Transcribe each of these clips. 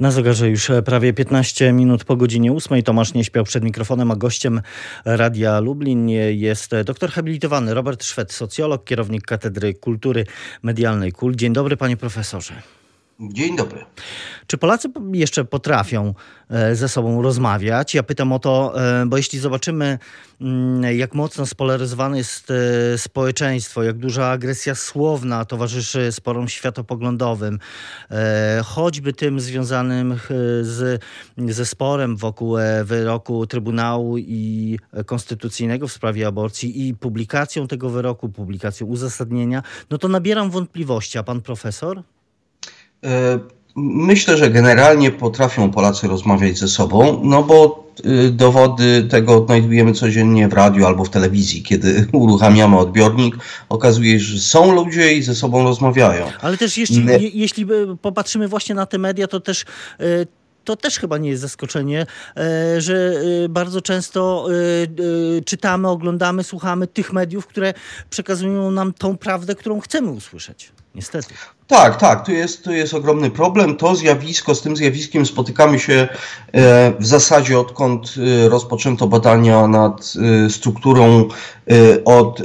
Na zegarze już prawie 15 minut po godzinie 8. Tomasz nie śpiał przed mikrofonem, a gościem Radia Lublin jest doktor habilitowany Robert Szwed, socjolog, kierownik Katedry Kultury Medialnej KUL. Dzień dobry, panie profesorze. Dzień dobry. Czy Polacy jeszcze potrafią e, ze sobą rozmawiać? Ja pytam o to, e, bo jeśli zobaczymy, mm, jak mocno spolaryzowane jest e, społeczeństwo, jak duża agresja słowna towarzyszy sporom światopoglądowym, choćby tym związanym z, ze sporem wokół wyroku Trybunału i Konstytucyjnego w sprawie aborcji i publikacją tego wyroku, publikacją uzasadnienia, no to nabieram wątpliwości. A pan profesor? E, myślę, że generalnie potrafią Polacy rozmawiać ze sobą, no bo y, dowody tego odnajdujemy codziennie w radiu albo w telewizji. Kiedy uruchamiamy odbiornik, okazuje się, że są ludzie i ze sobą rozmawiają. Ale też jeśli, je, jeśli popatrzymy właśnie na te media, to też y, to też chyba nie jest zaskoczenie, e, że e, bardzo często czytamy, oglądamy, słuchamy tych mediów, które przekazują nam tą prawdę, którą chcemy usłyszeć. Niestety. Tak, tak, tu jest, tu jest ogromny problem. To zjawisko, z tym zjawiskiem spotykamy się e, w zasadzie odkąd e, rozpoczęto badania nad e, strukturą, od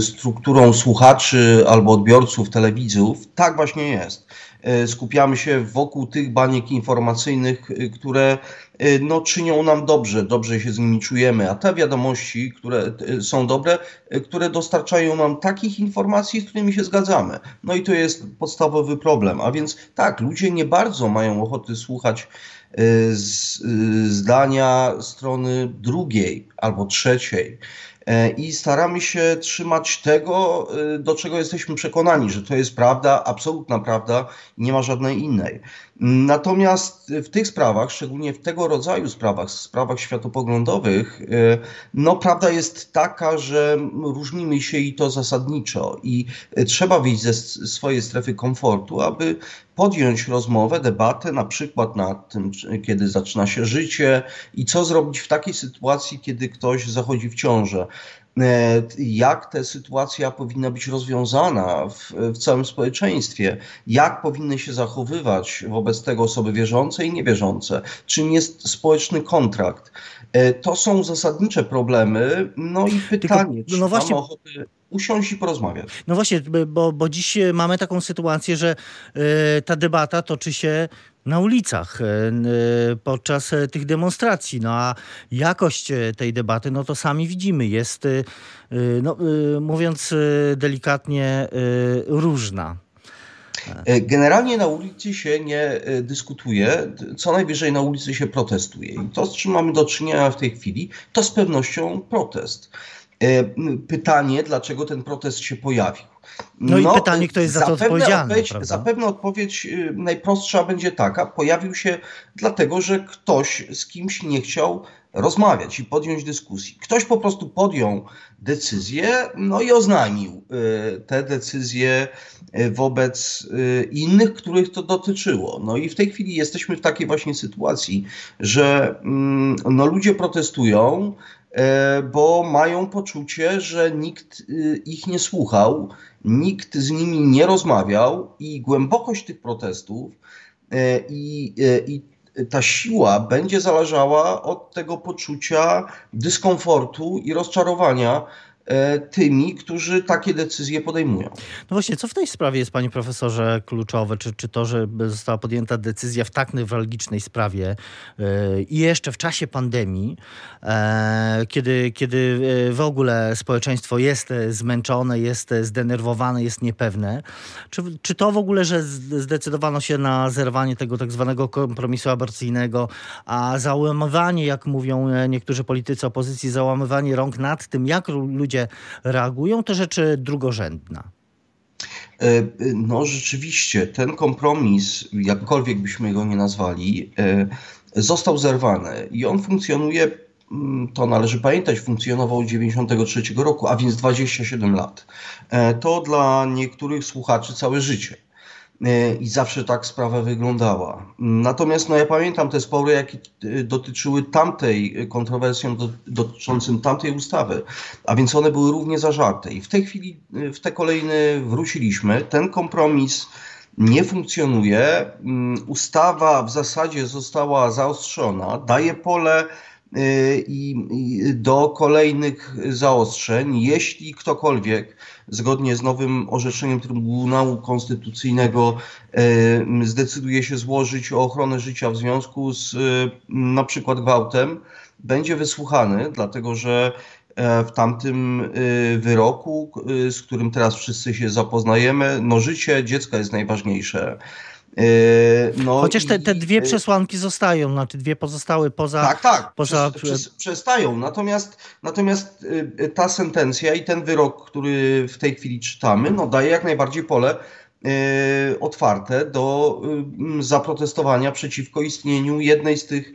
strukturą słuchaczy albo odbiorców telewizów. Tak właśnie jest. E, skupiamy się wokół tych baniek informacyjnych, e, które e, no, czynią nam dobrze, dobrze się z nimi czujemy, a te wiadomości, które są dobre, które dostarczają nam takich informacji, z którymi się zgadzamy. No i to jest podstawowy problem. A więc tak, ludzie nie bardzo mają ochoty słuchać zdania strony drugiej albo trzeciej. E, i staramy się trzymać tego, e, do czego jesteśmy przekonani, że to jest prawda, absolutna prawda, nie ma żadnej innej. Natomiast w tych sprawach, szczególnie w tego rodzaju sprawach, sprawach światopoglądowych, e, no prawda jest taka, że różnimy się i to zasadniczo i trzeba wyjść ze swojej strefy komfortu, aby podjąć rozmowę, debatę na przykład nad tym, kiedy zaczyna się życie i co zrobić w takiej sytuacji, kiedy ktoś zachodzi w ciążę. E, jak ta sytuacja powinna być rozwiązana w, w, całym społeczeństwie, jak powinny się zachowywać wobec tego osoby wierzące i niewierzące, czym jest społeczny kontrakt. E, to są zasadnicze problemy, no i pytanie, Tylko, no czy właśnie... mamy ochotę usiąść i porozmawiać. No właśnie, bo, bo dziś mamy taką sytuację, że y, ta debata toczy się na ulicach e, podczas e, tych demonstracji. No a jakość e, tej debaty, no to sami widzimy, jest, no, mówiąc delikatnie, różna. Generalnie na ulicy się nie dyskutuje, co najwyżej na ulicy się protestuje. I to, z czym mamy do czynienia w tej chwili, to z pewnością protest. Pytanie, dlaczego ten protest się pojawił. No, no, i pytanie, kto jest za to odpowiedzialny. Odpowiedź, zapewne odpowiedź y, najprostsza będzie taka: pojawił się dlatego, że ktoś z kimś nie chciał rozmawiać i podjąć dyskusji. Ktoś po prostu podjął decyzję, no i oznajmił y, te decyzje y, wobec innych, których to dotyczyło. No i w tej chwili jesteśmy w takiej właśnie sytuacji, że mm, no, ludzie protestują, bo mają poczucie, że nikt ich nie słuchał nikt z nimi nie rozmawiał i głębokość tych protestów i, i ta siła będzie zależała od tego poczucia dyskomfortu i rozczarowania, tymi, którzy takie decyzje podejmują. No właśnie, co w tej sprawie jest, panie profesorze, kluczowe? Czy, czy to, że została podjęta decyzja w tak newralgicznej sprawie yy, i jeszcze w czasie pandemii, yy, kiedy, kiedy w ogóle społeczeństwo jest zmęczone, jest zdenerwowane, jest niepewne, czy, czy to w ogóle, że zdecydowano się na zerwanie tego tak zwanego kompromisu aborcyjnego, a załamywanie, jak mówią niektórzy politycy opozycji, załamywanie rąk nad tym, jak ludzie ludzie reagują, to rzeczy drugorzędna. E, no rzeczywiście, ten kompromis, jakkolwiek byśmy go nie nazwali, e, został zerwany i on funkcjonuje, mm, to należy pamiętać, funkcjonował od 1993 roku, a więc 27 lat. E, to dla niektórych słuchaczy całe życie. E, i zawsze tak sprawa wyglądała. Natomiast no, ja pamiętam te spory, jakie e, dotyczyły tamtej kontrowersji dotyczącym tamtej ustawy, a więc one były równie zażarte. I w tej chwili, e, w te kolejne wróciliśmy. Ten kompromis nie funkcjonuje. Mm, ustawa w zasadzie została zaostrzona, daje pole y, i do kolejnych zaostrzeń. Jeśli ktokolwiek zgodnie z nowym orzeczeniem Trybunału Konstytucyjnego y, zdecyduje się złożyć o ochronę życia w związku z y, na przykład gwałtem, będzie wysłuchany, dlatego że e, w tamtym wyroku, z którym teraz wszyscy się zapoznajemy, no życie dziecka jest najważniejsze. Y, no Chociaż te, te dwie przesłanki zostają, znaczy dwie pozostały poza. Tak, tak, poza... Przestają. Natomiast, natomiast ta sentencja i ten wyrok, który w tej chwili czytamy, no daje jak najbardziej pole otwarte do zaprotestowania przeciwko istnieniu jednej z tych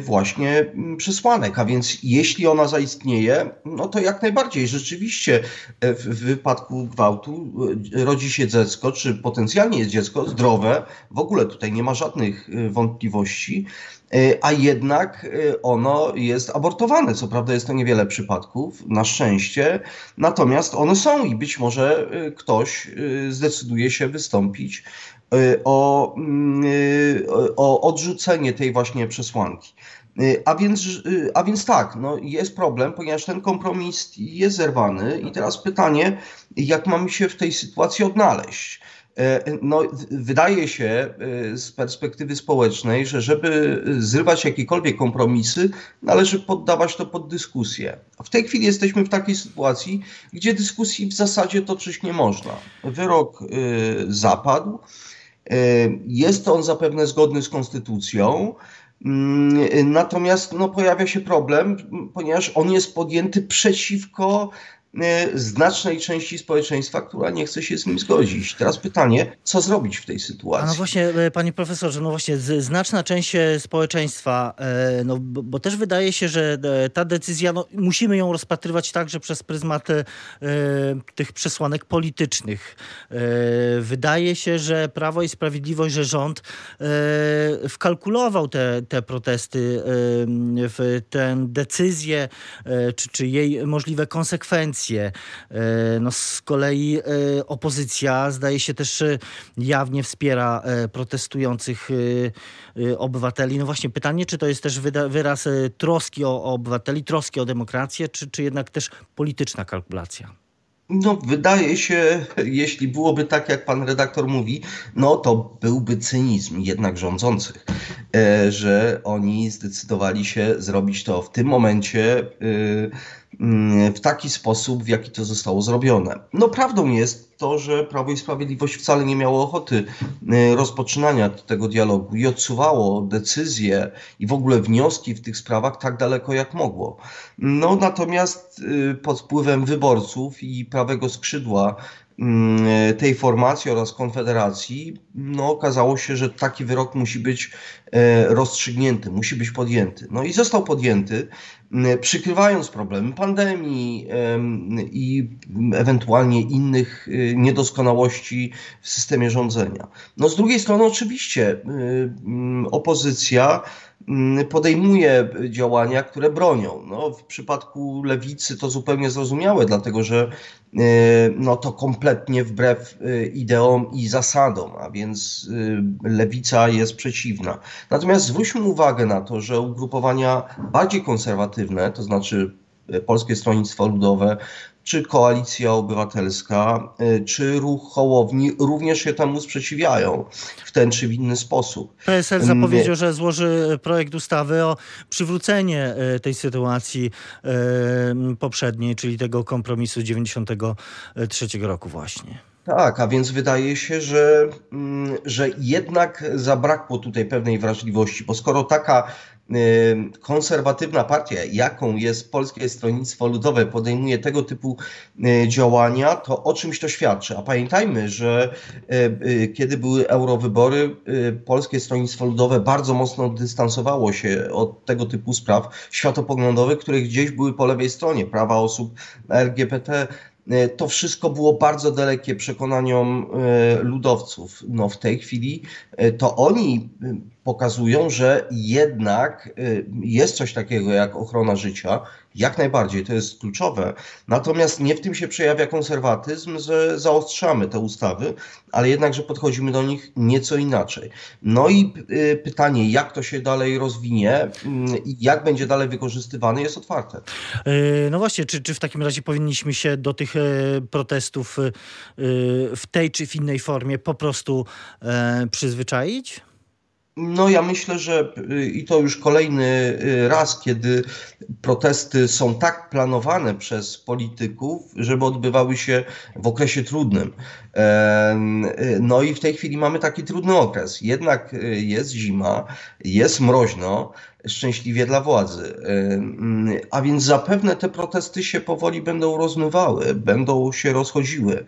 właśnie mm, przesłanek. A więc jeśli ona zaistnieje, no to jak najbardziej rzeczywiście w wypadku gwałtu rodzi się dziecko, czy potencjalnie jest dziecko zdrowe, w ogóle tutaj nie ma żadnych wątpliwości. E, a jednak e, ono jest abortowane. Co prawda jest to niewiele przypadków, na szczęście, natomiast one są i być może e, ktoś zdecyduje się wystąpić o, mm, o odrzucenie tej właśnie przesłanki. A więc, a więc tak, no jest problem, ponieważ ten kompromis jest zerwany i teraz pytanie, jak mamy się w tej sytuacji odnaleźć. No, wydaje się z perspektywy społecznej, że żeby zrywać jakiekolwiek kompromisy, należy poddawać to pod dyskusję. W tej chwili jesteśmy w takiej sytuacji, gdzie dyskusji w zasadzie toczyć nie można. Wyrok zapadł. Jest on zapewne zgodny z konstytucją. Mm, natomiast no, pojawia się problem, ponieważ on jest podjęty przeciwko znacznej części społeczeństwa, która nie chce się z nim zgodzić. Teraz pytanie, co zrobić w tej sytuacji? A no właśnie, e, panie profesorze, no właśnie, znaczna część e, społeczeństwa, no bo, też wydaje się, że ta decyzja, no, musimy ją rozpatrywać także przez pryzmat e, tych przesłanek politycznych. E, wydaje się, że Prawo i Sprawiedliwość, że rząd e, wkalkulował te, te protesty w tę decyzję, czy, czy jej możliwe konsekwencje E, no z kolei e, opozycja zdaje się też e, jawnie wspiera protestujących obywateli. No właśnie pytanie, czy to jest też wyraz troski o, obywateli, troski o demokrację, czy, czy jednak też polityczna kalkulacja? No, wydaje się, jeśli byłoby tak, jak pan redaktor mówi, no to byłby cynizm jednak rządzących, że oni zdecydowali się zrobić to w tym momencie Mm, w taki sposób, w jaki to zostało zrobione. No prawdą jest to, że Prawo i Sprawiedliwość wcale nie miało ochoty y, rozpoczynania tego dialogu i odsuwało decyzje i w ogóle wnioski w tych sprawach tak daleko jak mogło. No natomiast y, pod wpływem wyborców i prawego skrzydła mm, tej formacji oraz Konfederacji, no okazało się, że taki wyrok musi być e, rozstrzygnięty, musi być podjęty. No i został podjęty przykrywając problemy pandemii i ewentualnie innych y, niedoskonałości w systemie rządzenia. No z drugiej strony oczywiście y, opozycja podejmuje działania, które bronią. No, w przypadku lewicy to zupełnie zrozumiałe, dlatego że e, no, to kompletnie wbrew ideom i zasadom, a więc lewica jest przeciwna. Natomiast zwróćmy uwagę na to, że ugrupowania bardziej konserwatywne, to znaczy Polskie Stronnictwo Ludowe, czy Koalicja Obywatelska, y, czy Ruch Hołowni również się temu sprzeciwiają w ten czy w inny sposób. PSL zapowiedział, że złoży projekt ustawy o przywrócenie tej sytuacji poprzedniej, czyli tego kompromisu 93 roku właśnie. Tak, a więc wydaje się, że, mm, że jednak zabrakło tutaj pewnej wrażliwości, bo skoro taka konserwatywna partia, jaką jest Polskie Stronnictwo Ludowe, podejmuje tego typu y, działania, to o czymś to świadczy. A pamiętajmy, że y, y, kiedy były eurowybory, Polskie Stronnictwo Ludowe bardzo mocno dystansowało się od tego typu spraw światopoglądowych, które gdzieś były po lewej stronie, prawa osób LGBT, to wszystko było bardzo dalekie przekonaniom e, ludowców. No w tej chwili e, to oni pokazują, że jednak jest coś takiego jak ochrona życia, Jak najbardziej, to jest kluczowe. Natomiast nie w tym się przejawia konserwatyzm, że zaostrzamy te ustawy, ale jednak, że podchodzimy do nich nieco inaczej. No i y, pytanie, jak to się dalej rozwinie mm, i jak będzie dalej wykorzystywane, jest otwarte. E, no właśnie, czy, czy w takim razie powinniśmy się do tych e, protestów e, w tej czy w innej formie po prostu przyzwyczaić? No, ja myślę, że y, i to już kolejny y, raz, kiedy protesty są tak planowane przez polityków, żeby odbywały się w okresie trudnym. Y, no i w tej chwili mamy taki trudny okres. Jednak jest zima, jest mroźno, szczęśliwie dla władzy. A więc zapewne te protesty się powoli będą rozmywały, będą się rozchodziły.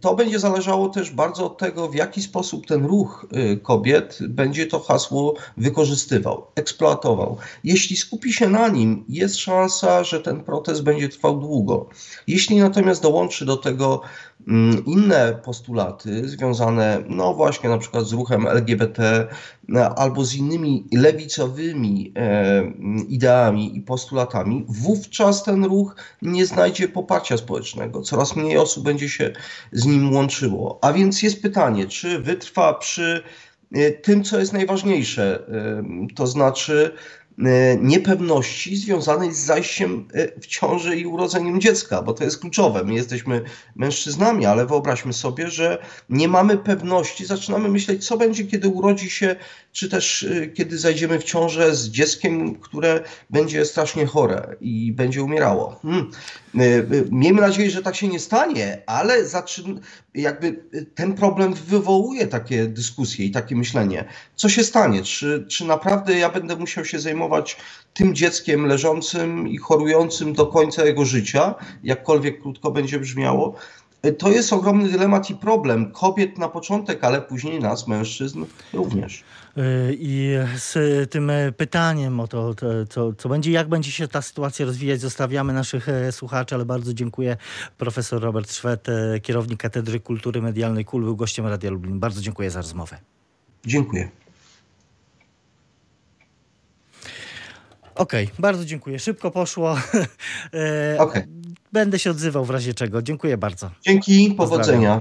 To będzie zależało też bardzo od tego, w jaki sposób ten ruch y, kobiet będzie to hasło wykorzystywał, eksploatował. Jeśli skupi się na nim, jest szansa, że ten protest będzie trwał długo. Jeśli natomiast dołączy do tego inne postulaty związane, no właśnie na przykład z ruchem LGBT albo z innymi lewicowymi e, ideami i postulatami, wówczas ten ruch nie znajdzie poparcia społecznego. Coraz mniej osób będzie się z nim łączyło. A więc jest pytanie, czy wytrwa przy e, tym, co jest najważniejsze, e, to znaczy niepewności związanej z zajściem w ciąży i urodzeniem dziecka, bo to jest kluczowe. My jesteśmy mężczyznami, ale wyobraźmy sobie, że nie mamy pewności, zaczynamy myśleć, co będzie, kiedy urodzi się, czy też e, kiedy zajdziemy w ciążę z dzieckiem, które będzie strasznie chore i będzie umierało. Hmm. Miejmy nadzieję, że tak się nie stanie, ale zaczyn, jakby ten problem wywołuje takie dyskusje i takie myślenie. Co się stanie? Czy, czy naprawdę ja będę musiał się zajmować tym dzieckiem leżącym i chorującym do końca jego życia, jakkolwiek krótko będzie brzmiało. To jest ogromny dylemat i problem kobiet na początek, ale później nas, mężczyzn, również. I z tym pytaniem o to, co, co będzie, jak będzie się ta sytuacja rozwijać, zostawiamy naszych e, słuchaczy, ale bardzo dziękuję. Profesor Robert Szwed, e, kierownik Katedry Kultury Medialnej KUL, był gościem Radia Lublin. Bardzo dziękuję za rozmowę. Dziękuję. Okej, okay, bardzo dziękuję. Szybko poszło. E, okay. Będę się odzywał w razie czego. Dziękuję bardzo. Dzięki, powodzenia.